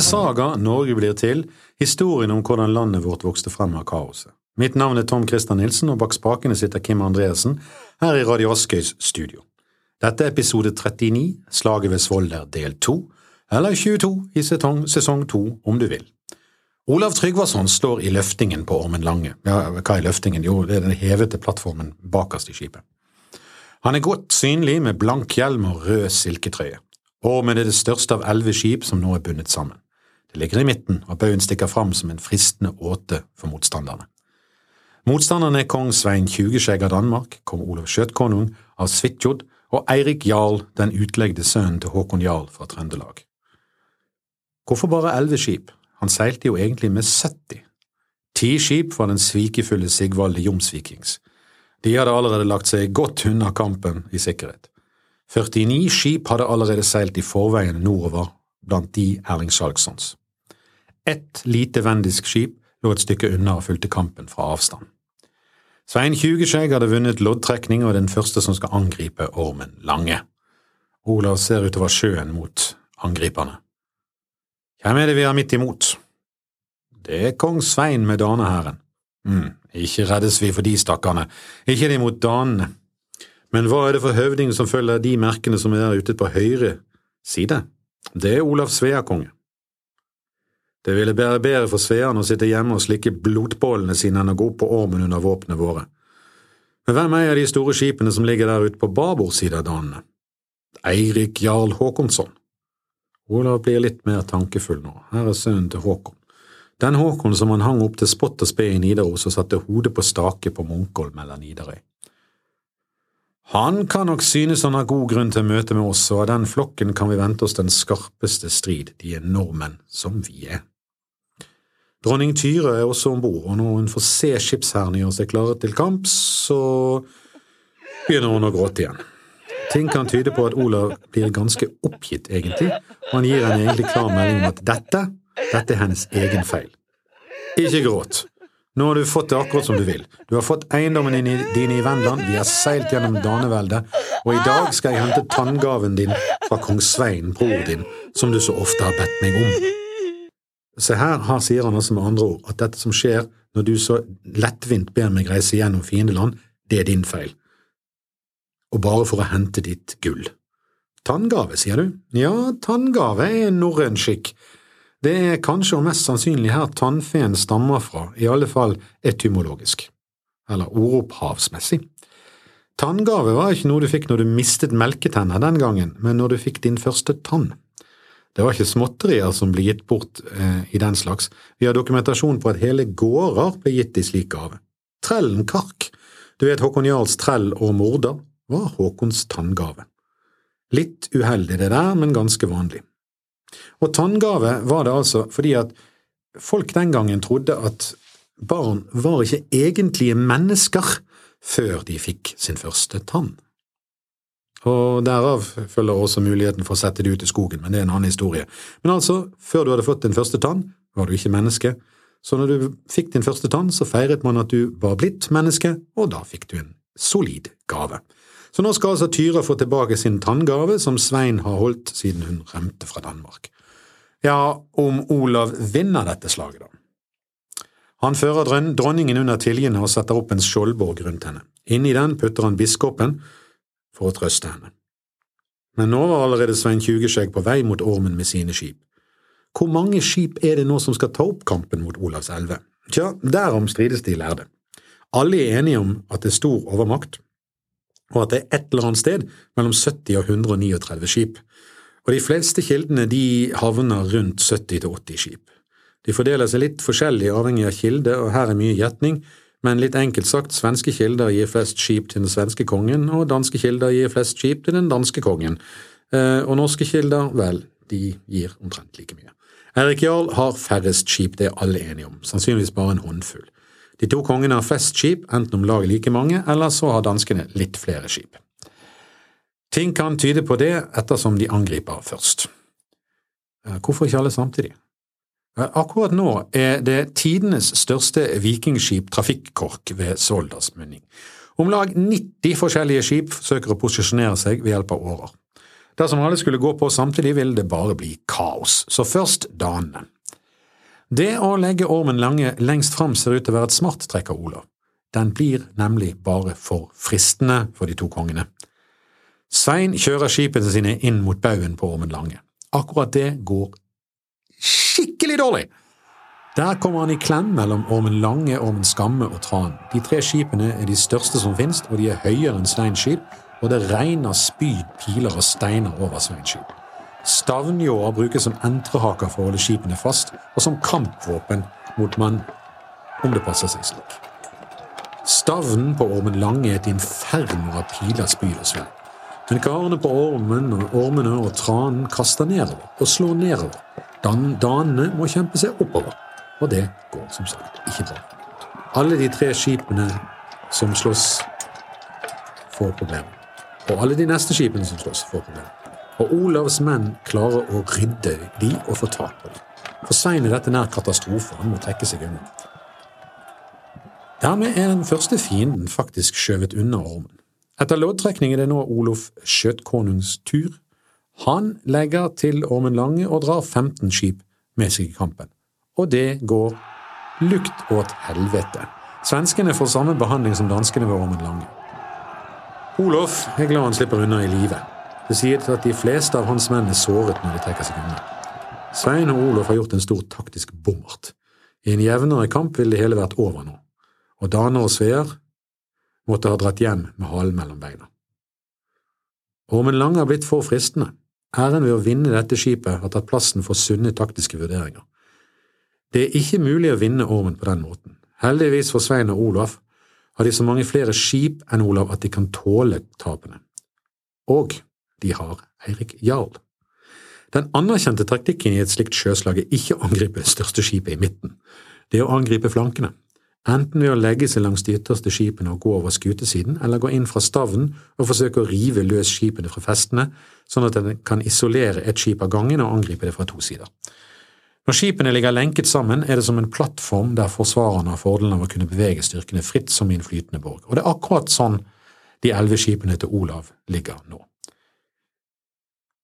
til Saga Norge blir til, historien om hvordan landet vårt vokste frem av kaoset. Mitt navn er Tom Christer Nilsen, og bak spakene sitter Kim Andreassen her i Radio Askøys studio. Dette er episode 39, Slaget ved Svolder del 2, eller 22 i sesong, sesong 2 om du vil. Olav Tryggvason står i løftingen på Ormen Lange. Ja, hva er løftingen? Jo, det er den hevete plattformen bakerst i skipet. Han er godt synlig med blank hjelm og rød silketrøye. Ormen er det største av elleve skip som nå er bundet sammen. Det ligger i midten, og baugen stikker fram som en fristende åte for motstanderne. Motstanderne er kong Svein Tjugeskjegg av Danmark, kong Olav Skjøtkonung av Svitjod og Eirik Jarl, den utlegde sønnen til Håkon Jarl fra Trøndelag. Hvorfor bare elleve skip? Han seilte jo egentlig med 70. Ti skip var den svikefulle Sigvalde Jomsvikings. De hadde allerede lagt seg godt unna kampen i sikkerhet. 49 skip hadde allerede seilt i forveien nordover, blant de Erling Skjalgsons. Ett lite vendisk skip lå et stykke unna og fulgte kampen fra avstand. Svein Tjugeskjegg hadde vunnet loddtrekning og er den første som skal angripe Ormen Lange. Olav ser utover sjøen mot angriperne. Hvem er det vi har midt imot? Det er kong Svein med danehæren. Mm, ikke reddes vi for de stakkarene, ikke de mot danene. Men hva er det for høvding som følger de merkene som er ute på høyre side? Det er Olav Sveakonge. Det ville bære bedre for sveaen å sitte hjemme og slikke blodbollene sine enn å gå opp på ormen under våpnene våre. Men hvem eier de store skipene som ligger der ute på babord side av danene? Eirik Jarl Håkonsson. Olav blir litt mer tankefull nå, her er sønnen til Håkon. Den Håkon som han hang opp til spott og spe i Nidaros og satte hodet på stake på Munkholm eller Nidarøy. Han kan nok synes han har god grunn til møte med oss, og av den flokken kan vi vente oss den skarpeste strid, de er nordmenn som vi er. Dronning Tyre er også om bord, og når hun får se skipsherren gjøre seg klare til kamp, så begynner hun å gråte igjen. Ting kan tyde på at Olav blir ganske oppgitt, egentlig, og han gir henne egentlig klar melding om at dette, dette er hennes egen feil. Ikke gråt. Nå har du fått det akkurat som du vil. Du har fått eiendommen din i Vendland, vi har seilt gjennom daneveldet, og i dag skal jeg hente tanngaven din fra kong Svein, bror din, som du så ofte har bedt meg om. Se her, her sier han altså med andre ord at dette som skjer når du så lettvint ber meg reise gjennom fiendeland, det er din feil. Og bare for å hente ditt gull. Tanngave, sier du? Ja, tanngave er norrøn skikk det er kanskje og mest sannsynlig her tannfeen stammer fra, i alle fall etymologisk, eller ordopphavsmessig. Tanngave var ikke noe du fikk når du mistet melketenner den gangen, men når du fikk din første tann. Det var ikke småtterier som ble gitt bort eh, i den slags, vi har dokumentasjon på at hele gårder ble gitt i slik gave. Trellen Kark, du vet Håkon Jarls trell og morder, var Håkons tanngave. Litt uheldig det der, men ganske vanlig. Og tanngave var det altså fordi at folk den gangen trodde at barn var ikke egentlige mennesker før de fikk sin første tann. Og derav følger også muligheten for å sette det ut i skogen, men det er en annen historie. Men altså, før du hadde fått din første tann, var du ikke menneske, så når du fikk din første tann, så feiret man at du var blitt menneske, og da fikk du en solid gave. Så nå skal altså Tyra få tilbake sin tanngave, som Svein har holdt siden hun rømte fra Danmark. Ja, om Olav vinner dette slaget, da. Han fører dronningen under tiljene og setter opp en skjoldborg rundt henne. Inni den putter han biskopen for å trøste henne. Men nå var allerede Svein Tjugeskjegg på vei mot Ormen med sine skip. Hvor mange skip er det nå som skal ta opp kampen mot Olavs elve? Tja, derom strides de lærde. Alle er enige om at det er stor overmakt, og at det er et eller annet sted mellom 70 og 139 skip, og de fleste kildene de havner rundt 70–80 skip. De fordeler seg litt forskjellig avhengig av kilde, og her er mye gjetning, men litt enkelt sagt, svenske kilder gir flest skip til den svenske kongen, og danske kilder gir flest skip til den danske kongen, eh, og norske kilder, vel, de gir omtrent like mye. Erik Jarl har færrest skip, det er alle enige om, sannsynligvis bare en håndfull. De to kongene har flest skip, enten om lag like mange, eller så har danskene litt flere skip. Ting kan tyde på det ettersom de angriper først. Eh, hvorfor ikke alle samtidig? Akkurat nå er det tidenes største vikingskip trafikkork ved Solders munning. Om lag 90 forskjellige skip forsøker å posisjonere seg ved hjelp av årer. Dersom alle skulle gå på samtidig, ville det bare bli kaos, så først danene. Det å legge Ormen Lange lengst fram ser ut til å være et smart trekk av Olav. Den blir nemlig bare for fristende for de to kongene. Svein kjører skipene sine inn mot baugen på Ormen Lange. Akkurat det går skikkelig dårlig! Der kommer han i klem mellom Ormen Lange, Ormen Skamme og Tran. De tre skipene er de største som finnes, og de er høyere enn Sveins skip, og det regner spyd, piler og steiner over Sveins skip. Stavnjåer brukes som entrehaker for å holde skipene fast, og som kampvåpen mot mann, om det passer seg slik. Stavnen på Ormen Lange er et inferno av piler, spyd og sverd. Men karene på ormen og ormene og tranen kaster nedover og slår nedover. Dan danene må kjempe seg oppover. Og det går som sagt ikke bra. Alle de tre skipene som slåss, får problemer. Og alle de neste skipene som slåss, får problemer. Og Olavs menn klarer å rydde de og få tak på dem. For Svein er dette nær katastrofe, han må trekke seg unna. Dermed er den første fienden faktisk skjøvet unna ormen. Etter loddtrekning er det nå Olof Skjøtkonungs tur. Han legger til Ormen Lange og drar 15 skip med seg i kampen og det går lukt åt helvete. Svenskene får samme behandling som danskene ved Ormen Lange. Olof er glad han slipper unna i live. Det sies at de fleste av hans menn er såret når de trekker seg unna. Svein og Olof har gjort en stor taktisk bommert. I en jevnere kamp ville det hele vært over nå, og daner og sveer måtte ha dratt hjem med halen mellom beina. Ormen Lange har blitt for fristende. Æren ved å vinne dette skipet har tatt plassen for sunne taktiske vurderinger. Det er ikke mulig å vinne Ormen på den måten. Heldigvis for Svein og Olaf har de så mange flere skip enn Olav at de kan tåle tapene. Og de har Eirik Jarl. Den anerkjente taktikken i et slikt sjøslag er ikke å angripe det største skipet i midten, det er å angripe flankene, enten ved å legge seg langs de ytterste skipene og gå over skutesiden, eller gå inn fra stavnen og forsøke å rive løs skipene fra festene, sånn at en kan isolere et skip av gangen og angripe det fra to sider. Når skipene ligger lenket sammen, er det som en plattform der forsvarerne har fordelen av å kunne bevege styrkene fritt som i en flytende borg, og det er akkurat sånn de elleve skipene til Olav ligger nå.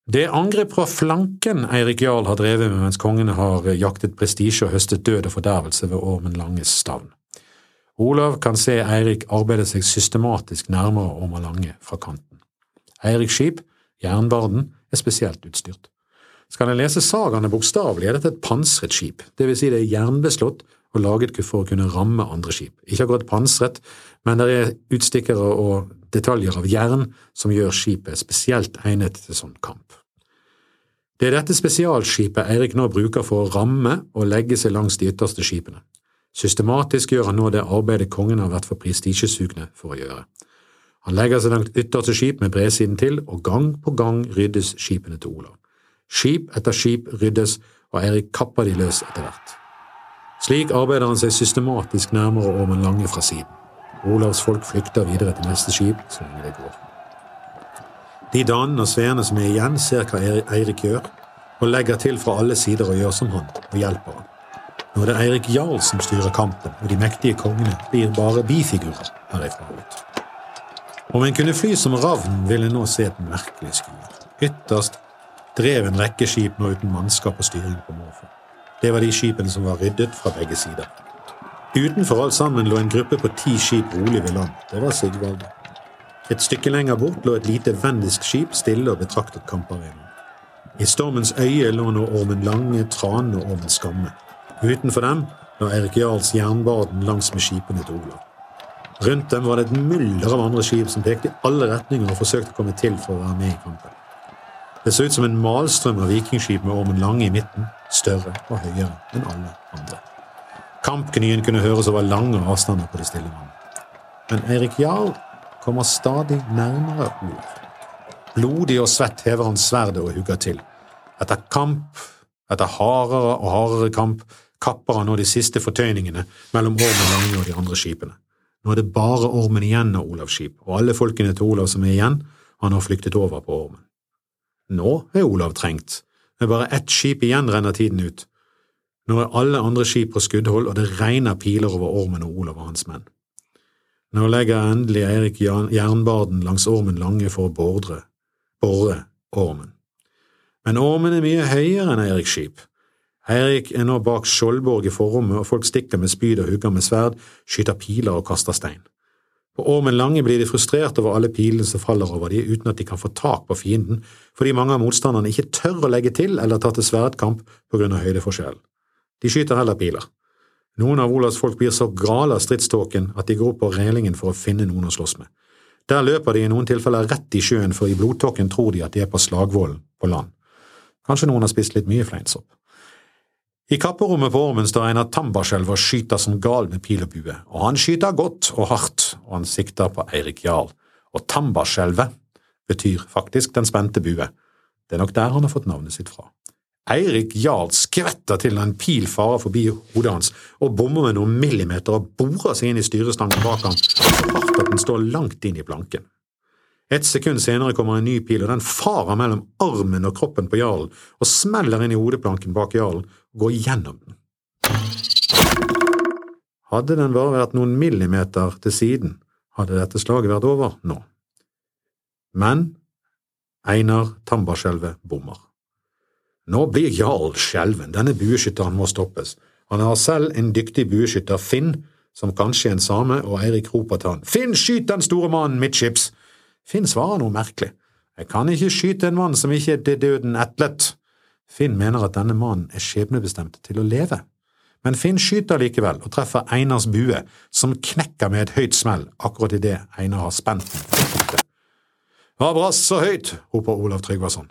Det angrep fra flanken Eirik Jarl har drevet med mens kongene har jaktet prestisje og høstet død og fordervelse ved Ormen Langes stavn. Olav kan se Eirik arbeide seg systematisk nærmere Ormen Lange fra kanten. Eiriks skip, Jernbarden, er spesielt utstyrt. Skal en lese sagaene bokstavelig, er dette et pansret skip, det vil si det er jernbeslått og laget for å kunne ramme andre skip. Ikke akkurat pansret, men det er utstikkere og detaljer av jern som gjør skipet spesielt egnet til sånn kamp. Det er dette spesialskipet Eirik nå bruker for å ramme og legge seg langs de ytterste skipene. Systematisk gjør han nå det arbeidet kongen har vært for prestisjesugne for å gjøre. Han legger seg langt ytterste skip med bredsiden til, og gang på gang ryddes skipene til Olav. Skip etter skip ryddes, og Eirik kapper de løs etter hvert. Slik arbeider han seg systematisk nærmere Ormen Lange fra siden. Olavs folk flykter videre til neste skip så lenge det går. De danene og sveene som er igjen, ser hva Eirik gjør, og legger til fra alle sider og gjør som han, og hjelper han. Nå er det Eirik Jarl som styrer kampen, og de mektige kongene blir bare bifigurer herifra ut. Om en kunne fly som ravn, ville en nå se et merkelig skue. Ytterst drev en rekke skip nå uten mannskap og styring på måfå. Det var de skipene som var ryddet fra begge sider. Utenfor alt sammen lå en gruppe på ti skip rolig ved land. Det var Sigvalde. Et stykke lenger bort lå et lite vendisk skip stille og betraktet kamparenaen. I stormens øye lå nå Ormen Lange, Trane og Ormen Skamme. Utenfor dem lå Eirik Jarls jernbaden langs med skipene til Olav. Rundt dem var det et mylder av andre skip som pekte i alle retninger og forsøkte å komme til for å være med i kampen. Det så ut som en malstrøm av vikingskip med Ormen Lange i midten, større og høyere enn alle andre. Kampgnyen kunne høres over lange avstander på det stille vannet. Men Eirik Jarl kommer stadig nærmere Olav. Blodig og svett hever han sverdet og hugger til. Etter kamp, etter hardere og hardere kamp, kapper han nå de siste fortøyningene mellom Ormen Lange og de andre skipene. Nå er det bare Ormen igjen av Olavs skip, og alle folkene til Olav som er igjen, han har flyktet over på Ormen. Nå er Olav trengt, med bare ett skip igjen renner tiden ut. Nå er alle andre skip på skuddhold, og det regner piler over Ormen og Olav og hans menn. Nå legger endelig Eirik jernbarden langs Ormen Lange for å bordre, bore Ormen. Men Ormen er mye høyere enn Eirik skip. Eirik er nå bak Skjoldborg i forrommet, og folk stikker med spyd og hugger med sverd, skyter piler og kaster stein. På Ormen Lange blir de frustrert over alle pilene som faller over de, uten at de kan få tak på fienden, fordi mange av motstanderne ikke tør å legge til eller ta til sverdkamp på grunn av høydeforskjellen. De skyter heller piler. Noen av Olavs folk blir så gale av stridståken at de går opp på relingen for å finne noen å slåss med. Der løper de i noen tilfeller rett i sjøen, for i blodtåken tror de at de er på slagvollen på land. Kanskje noen har spist litt mye fleinsopp. I kapperommet på Ormen står Einar Tambarskjelv og skyter som gal med pil og bue, og han skyter godt og hardt, og han sikter på Eirik Jarl, og Tambarskjelvet betyr faktisk den spente bue. Det er nok der han har fått navnet sitt fra. Eirik Jarl skvetter til en pil farer forbi hodet hans og bommer med noen millimeter og borer seg inn i styrestangen bak ham så hardt at den står langt inn i planken. Et sekund senere kommer en ny pil, og den farer mellom armen og kroppen på jarlen og smeller inn i hodeplanken bak jarlen går gjennom den. Hadde den bare vært noen millimeter til siden, hadde dette slaget vært over nå. Men Einar Tambarskjelvet bommer. Nå blir jarl skjelven, denne bueskytteren må stoppes. Han har selv en dyktig bueskytter, Finn, som kanskje er en same, og Eirik roper til han, Finn, skyt den store mannen midtskips! Finn svarer noe merkelig. Jeg kan ikke skyte en mann som ikke er til døden etlet. Finn mener at denne mannen er skjebnebestemt til å leve. Men Finn skyter likevel og treffer Einars bue, som knekker med et høyt smell akkurat idet Einar har spent den. Hva brast så høyt? roper Olav Tryggvason.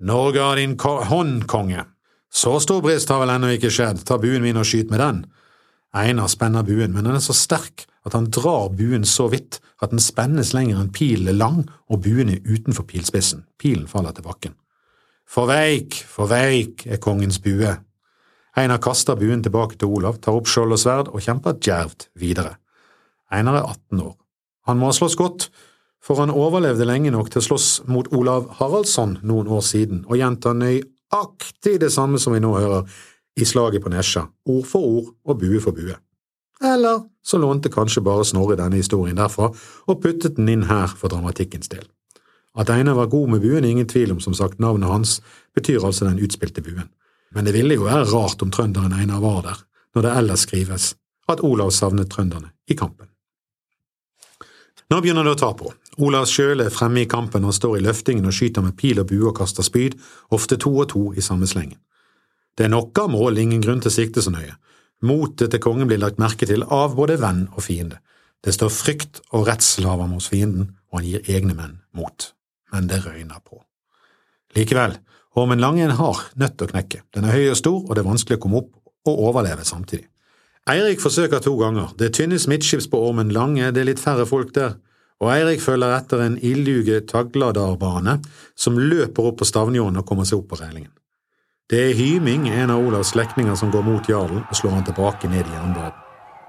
Norge har din hånd, konge. Så stor brist har vel ennå ikke skjedd, ta buen min og skyt med den. Einar spenner buen, men den er så sterk at han drar buen så vidt at den spennes lenger enn pilen er lang og buen er utenfor pilspissen. Pilen faller til bakken. For veik, for veik er kongens bue. Einar kaster buen tilbake til Olav, tar opp skjold og sverd og kjemper djervt videre. Einar er 18 år. Han må ha slåss godt, for han overlevde lenge nok til å slåss mot Olav Haraldsson noen år siden og gjenta nøyaktig det samme som vi nå hører i slaget på Nesja, ord for ord og bue for bue. Eller så lånte kanskje bare Snorre denne historien derfra og puttet den inn her for dramatikkens del. At Einar var god med buen, er ingen tvil om, som sagt, navnet hans betyr altså den utspilte buen. Men det ville jo være rart om trønderen Einar var der, når det ellers skrives at Olav savnet trønderne i kampen. Nå begynner det å ta på. Olav Sjøle er fremme i kampen og står i løftingen og skyter med pil og bue og kaster spyd, ofte to og to i samme slengen. Det er nok av mål, ingen grunn til å sikte så nøye. Motet til kongen blir lagt merke til av både venn og fiende. Det står frykt og redsel av ham hos fienden, og han gir egne menn mot. Men det røyner på. Likevel, Ormen Lange er en hard å knekke. Den er høy og stor, og det er vanskelig å komme opp og overleve samtidig. Eirik forsøker to ganger. Det er tynne midtskips på Ormen Lange, det er litt færre folk der, og Eirik følger etter en ildhuge tagladarbane som løper opp på stavnjåen og kommer seg opp på reilingen. Det er Hyming, en av Olavs slektninger, som går mot jarlen og slår han tilbake ned i jernbanen.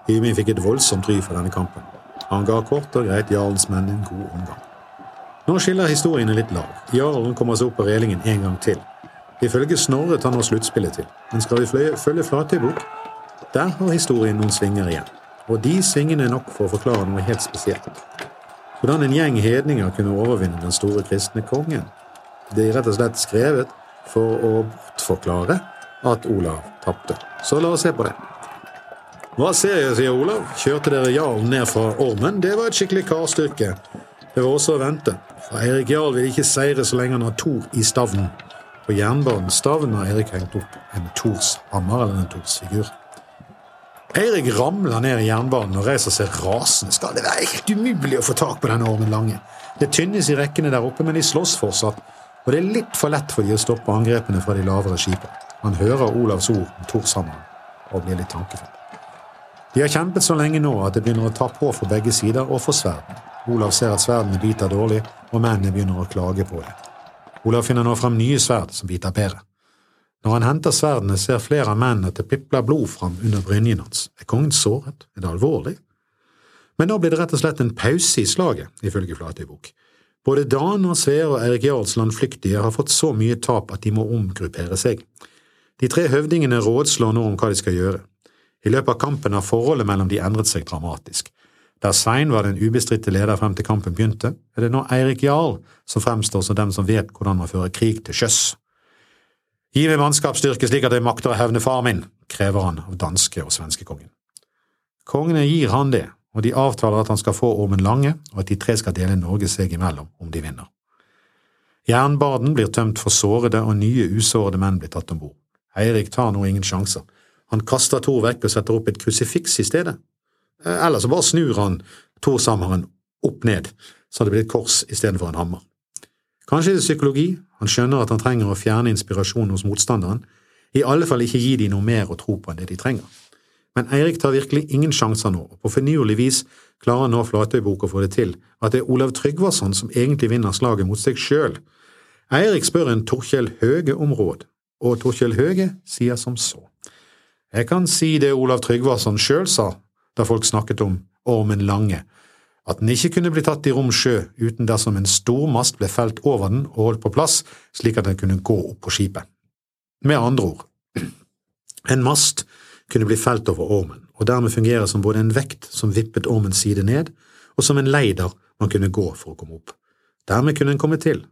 Hyming fikk et voldsomt ry for denne kampen. Han ga kort og greit jarlens menn en god omgang. Nå skiller historiene litt lag. Jarlen kommer seg opp på relingen en gang til. Ifølge Snorre tar nå sluttspillet til, men skal vi fløye, følge Flatøybukk, der har historien noen svinger igjen. Og de svingene er nok for å forklare noe helt spesielt. Hvordan en gjeng hedninger kunne overvinne den store kristne kongen. Det er rett og slett skrevet for å bortforklare at Olav tapte. Så la oss se på det. Hva ser jeg, sier Olav. Kjørte dere jarlen ned fra Ormen? Det var et skikkelig karstyrke. Det var også å vente, for Eirik Jarl vil ikke seire så lenge han har Thor i stavnen. På jernbanens stavn har Eirik hengt opp en Thors hammer eller en Thors figur. Eirik ramler ned i jernbanen og reiser seg rasende. Skal det være helt umulig å få tak på denne Ormen Lange? Det tynnes i rekkene der oppe, men de slåss fortsatt og det er litt for lett for de å stoppe angrepene fra de lavere skipene. Han hører Olavs ord om Thorshammeren og blir litt tankefull. De har kjempet så lenge nå at det begynner å ta på for begge sider og for sverdene. Olav ser at sverdene biter dårlig, og mennene begynner å klage på det. Olav finner nå frem nye sverd som biter bedre. Når han henter sverdene, ser flere av mennene at det pipler blod fram under brynjen hans. Er kongen såret? Er det alvorlig? Men nå blir det rett og slett en pause i slaget, ifølge Flatøybok. Både Dan og Sverre og Eirik Jarlsland flyktige har fått så mye tap at de må omgruppere seg. De tre høvdingene rådslår nå om hva de skal gjøre. I løpet av kampen har forholdet mellom de endret seg dramatisk. Der Svein var den ubestridte leder frem til kampen begynte, er det nå Eirik Jarl som fremstår som dem som vet hvordan man fører krig til sjøs. Gi meg mannskapsstyrke slik at jeg makter å hevne far min, krever han av danske- og svenskekongen. Kongene gir han det, og de avtaler at han skal få Ormen Lange, og at de tre skal dele Norge seg imellom om de vinner. Jernbaden blir tømt for sårede, og nye usårede menn blir tatt om bord. Eirik tar nå ingen sjanser. Han kaster Thor vekk og setter opp et krusifiks i stedet. Eh, eller så bare snur han Thor-hammeren opp ned, så det blir et kors istedenfor en hammer. Kanskje det er psykologi, han skjønner at han trenger å fjerne inspirasjonen hos motstanderen, i alle fall ikke gi de noe mer å tro på enn det de trenger. Men Eirik tar virkelig ingen sjanser nå, og på finurlig vis klarer han nå Flatøybok å få det til at det er Olav Tryggvason som egentlig vinner slaget mot seg sjøl. Eirik spør en Torkjell Høge om råd, og Torkjell Høge sier som så. Jeg kan si det Olav Tryggvason sjøl sa da folk snakket om Ormen Lange, at den ikke kunne bli tatt i rom sjø uten dersom en stor mast ble felt over den og holdt på plass slik at den kunne gå opp på skipet. Med andre ord, en mast kunne bli felt over ormen, og dermed fungere som både en vekt som vippet ormens side ned, og som en leider man kunne gå for å komme opp. Dermed kunne en komme til.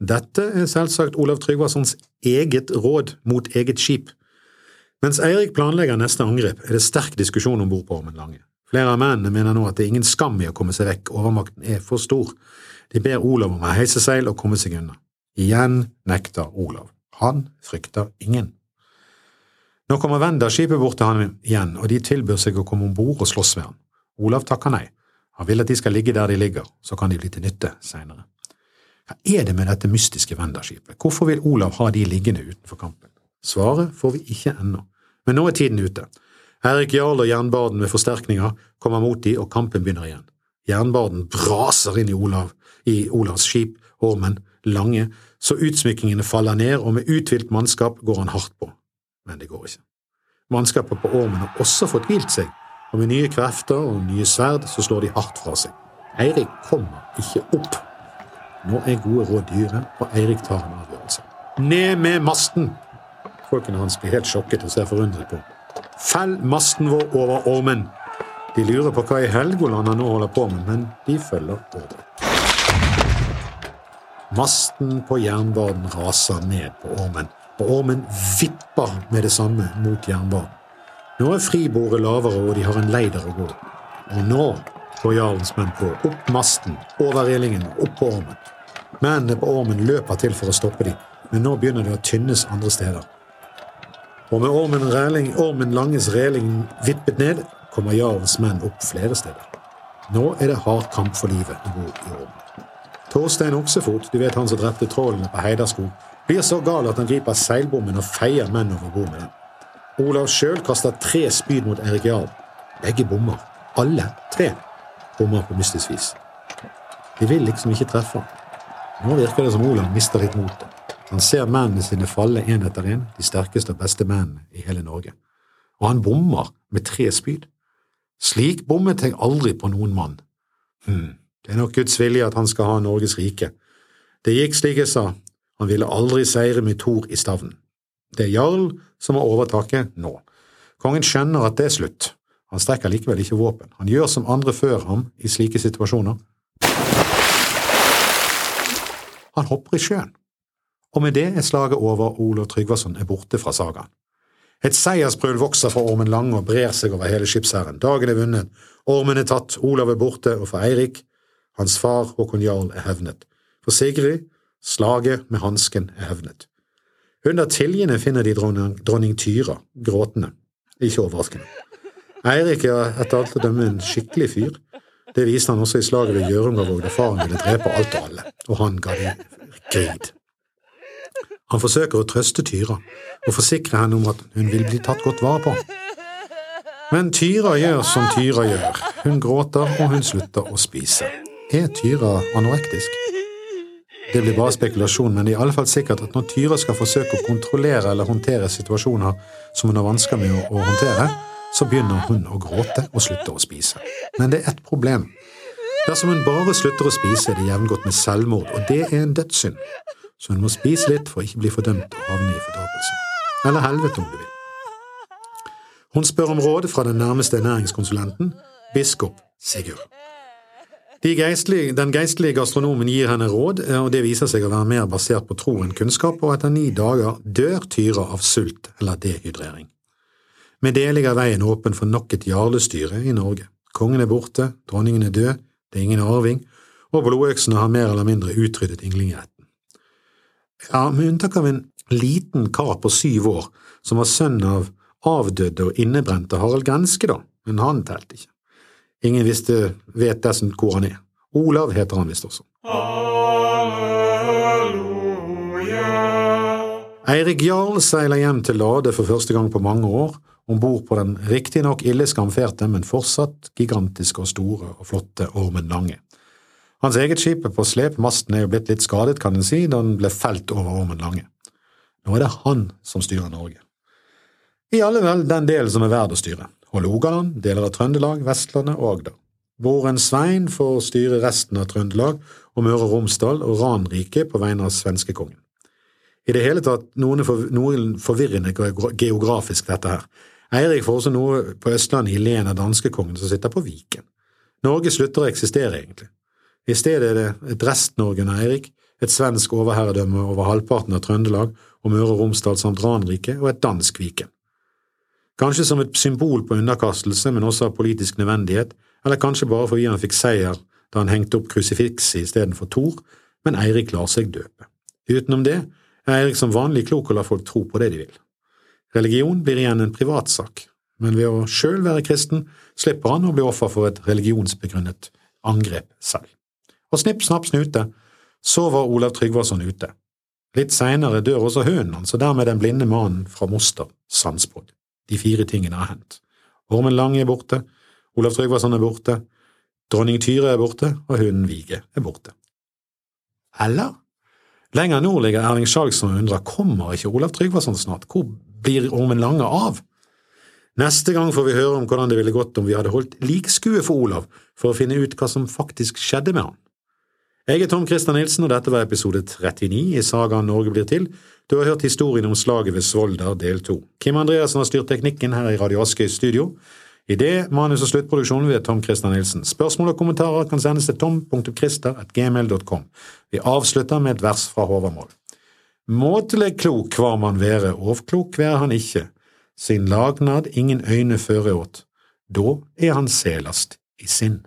Dette er selvsagt Olav Tryggvasons eget råd mot eget skip. Mens Eirik planlegger neste angrep, er det sterk diskusjon om bord på Ormen Lange. Flere av mennene mener nå at det er ingen skam i å komme seg vekk, overmakten er for stor. De ber Olav om å heise seil og komme seg unna. Igjen nekter Olav. Han frykter ingen. Nå kommer Wenda-skipet bort til han igjen, og de tilbyr seg å komme om bord og slåss med han. Olav takker nei. Han vil at de skal ligge der de ligger, så kan de bli til nytte seinere. Hva er det med dette mystiske Wenda-skipet? Hvorfor vil Olav ha de liggende utenfor kampen? Svaret får vi ikke ennå, men nå er tiden ute. Erik Jarl og Jernbaden med forsterkninger kommer mot de, og kampen begynner igjen. Jernbaden braser inn i Olav, i Olavs skip, Ormen, Lange, så utsmykkingene faller ned, og med uthvilt mannskap går han hardt på men det går ikke. Mannskapet på Ormen har også fått hvilt seg, og med nye krefter og nye sverd så slår de hardt fra seg. Eirik kommer ikke opp. Nå er gode råd dyre, og Eirik tar en avgjørelse. Ned med masten! Folkene hans blir helt sjokket og ser forundret på. Fell masten vår over Ormen! De lurer på hva i Helgoland han nå holder på med, men de følger ordre. Masten på jernbanen raser ned på Ormen, og ormen vipper med det samme mot jernbanen. Nå er fribordet lavere, og de har en leider å gå. Og nå går jarlens menn på. Opp masten, over relingen, opp på ormen. Mennene på ormen løper til for å stoppe dem, men nå begynner det å tynnes andre steder. Og med ormen, reling, ormen Langes reling vippet ned, kommer jarlens menn opp flere steder. Nå er det hard kamp for livet om bord i ormen. Torstein Oksefot, du vet han som drepte trollene på Heidarskog, blir så gal at han griper seilbommen og feier menn over bord med den. Olav sjøl kaster tre spyd mot Erik Jarl. Begge bommer. Alle tre bommer på mystisk vis. De vil liksom ikke treffe ham. Nå virker det som Olav mister litt motet. Han ser mennene sine falle én etter én, de sterkeste og beste mennene i hele Norge. Og han bommer med tre spyd. Slik bommet jeg aldri på noen mann. Hm, det er nok Guds vilje at han skal ha Norges rike. Det gikk slik jeg sa, han ville aldri seire med Thor i stavnen. Det er jarl som har overtaket nå. Kongen skjønner at det er slutt. Han strekker likevel ikke våpen. Han gjør som andre før ham i slike situasjoner. Han hopper i sjøen. Og med det er slaget over, Olav Tryggvason er borte fra sagaen. Et seiersbrøl vokser fra Ormen Lange og brer seg over hele skipsherren. Dagen er vunnet, Ormen er tatt, Olav er borte, og for Eirik, hans far Håkon Jarl, er hevnet. For Sigrid Slaget med hansken er hevnet. Under tiljene finner de dronning, dronning Tyra gråtende. Ikke overraskende. Eirik er etter alt å dømme en skikkelig fyr. Det viste han også i slaget ved Gjørungavåg, da faren ville drepe alt og alle, og han ga dem grid. Han forsøker å trøste Tyra og forsikre henne om at hun vil bli tatt godt vare på. Men Tyra gjør som Tyra gjør. Hun gråter, og hun slutter å spise. Er Tyra anorektisk? Det blir bare spekulasjon, men det er i alle fall sikkert at når Tyra skal forsøke å kontrollere eller håndtere situasjoner som hun har vansker med å, håndtere, så begynner hun å gråte og slutter å spise. Men det er ett problem. Dersom hun bare slutter å spise, er det jevngodt med selvmord, og det er en dødssynd. Så hun må spise litt for å ikke bli fordømt og havne i fortapelsen. Eller helvete, om du vil. Hun spør om råd fra den nærmeste ernæringskonsulenten, biskop Sigurd. De geistlige, den geistlige gastronomen gir henne råd, og det viser seg å være mer basert på tro enn kunnskap, og etter ni dager dør Tyra av sult eller dehydrering. Med det ligger veien åpen for nok et jarlestyre i Norge. Kongen er borte, dronningen er død, det er ingen arving, og blodøksene har mer eller mindre utryddet ynglingretten. Ja, med unntak av en liten kar på syv år som var sønn av avdøde og innebrente Harald Grenske, da, men han telte ikke. Ingen visste, vet dessuten hvor han er. Olav heter han visst også. Eirik Jarl seiler hjem til Lade for første gang på mange år, om bord på den riktignok ille skamferte, men fortsatt gigantiske og store og flotte Ormen Lange. Hans eget skip på slep, masten er jo blitt litt skadet, kan en si, da den ble felt over Ormen Lange. Nå er det han som styrer Norge. I alle vel den delen som er verd å styre. Hålogaland, deler av Trøndelag, Vestlandet og Agder. Broren Svein får styre resten av Trøndelag og Møre og Romsdal og Ranrike på vegne av svenskekongen. I det hele tatt noen, for, forvirrende geografisk, dette her. Eirik får også noe på Østlandet i len av danskekongen som sitter på Viken. Norge slutter å eksistere, egentlig. I stedet er det et Rest-Norge under Eirik, et svensk overherredømme over halvparten av Trøndelag og Møre og Romsdal samt Ranriket, og et dansk Viken. Kanskje som et symbol på underkastelse, men også av politisk nødvendighet, eller kanskje bare fordi han fikk seier da han hengte opp krusifikset istedenfor Thor, men Eirik lar seg døpe. Utenom det er Eirik som vanlig klok og lar folk tro på det de vil. Religion blir igjen en privatsak, men ved å sjøl være kristen slipper han å bli offer for et religionsbegrunnet angrep selv. Og snipp, snapp, snute, så var Olav Tryggvason ute. Litt seinere dør også hunden hans, og dermed den blinde mannen fra Moster sannspådd. De fire tingene har hendt. Ormen Lange er borte, Olav Tryggvason er borte, dronning Tyre er borte, og hunden Vige er borte. Eller? Lenger nord ligger Erling Skjalgsson og undrer kommer ikke Olav Tryggvason snart, hvor blir Ormen Lange av? Neste gang får vi høre om hvordan det ville gått om vi hadde holdt likskue for Olav for å finne ut hva som faktisk skjedde med han. Jeg er Tom Christer Nilsen, og dette var episode 39 i sagaen Norge blir til. Du har hørt historien om slaget ved Svolder del to. Kim Andreassen har styrt teknikken her i Radio Askøy studio. Idé, manus og sluttproduksjon ved Tom Christer Nilsen. Spørsmål og kommentarer kan sendes til tom.christer.gmail.com. Vi avslutter med et vers fra Håvamål. Måtelig klok var man være, ovklok være han ikke, sin lagnad ingen øyne føre åt, da er han selast i sinn.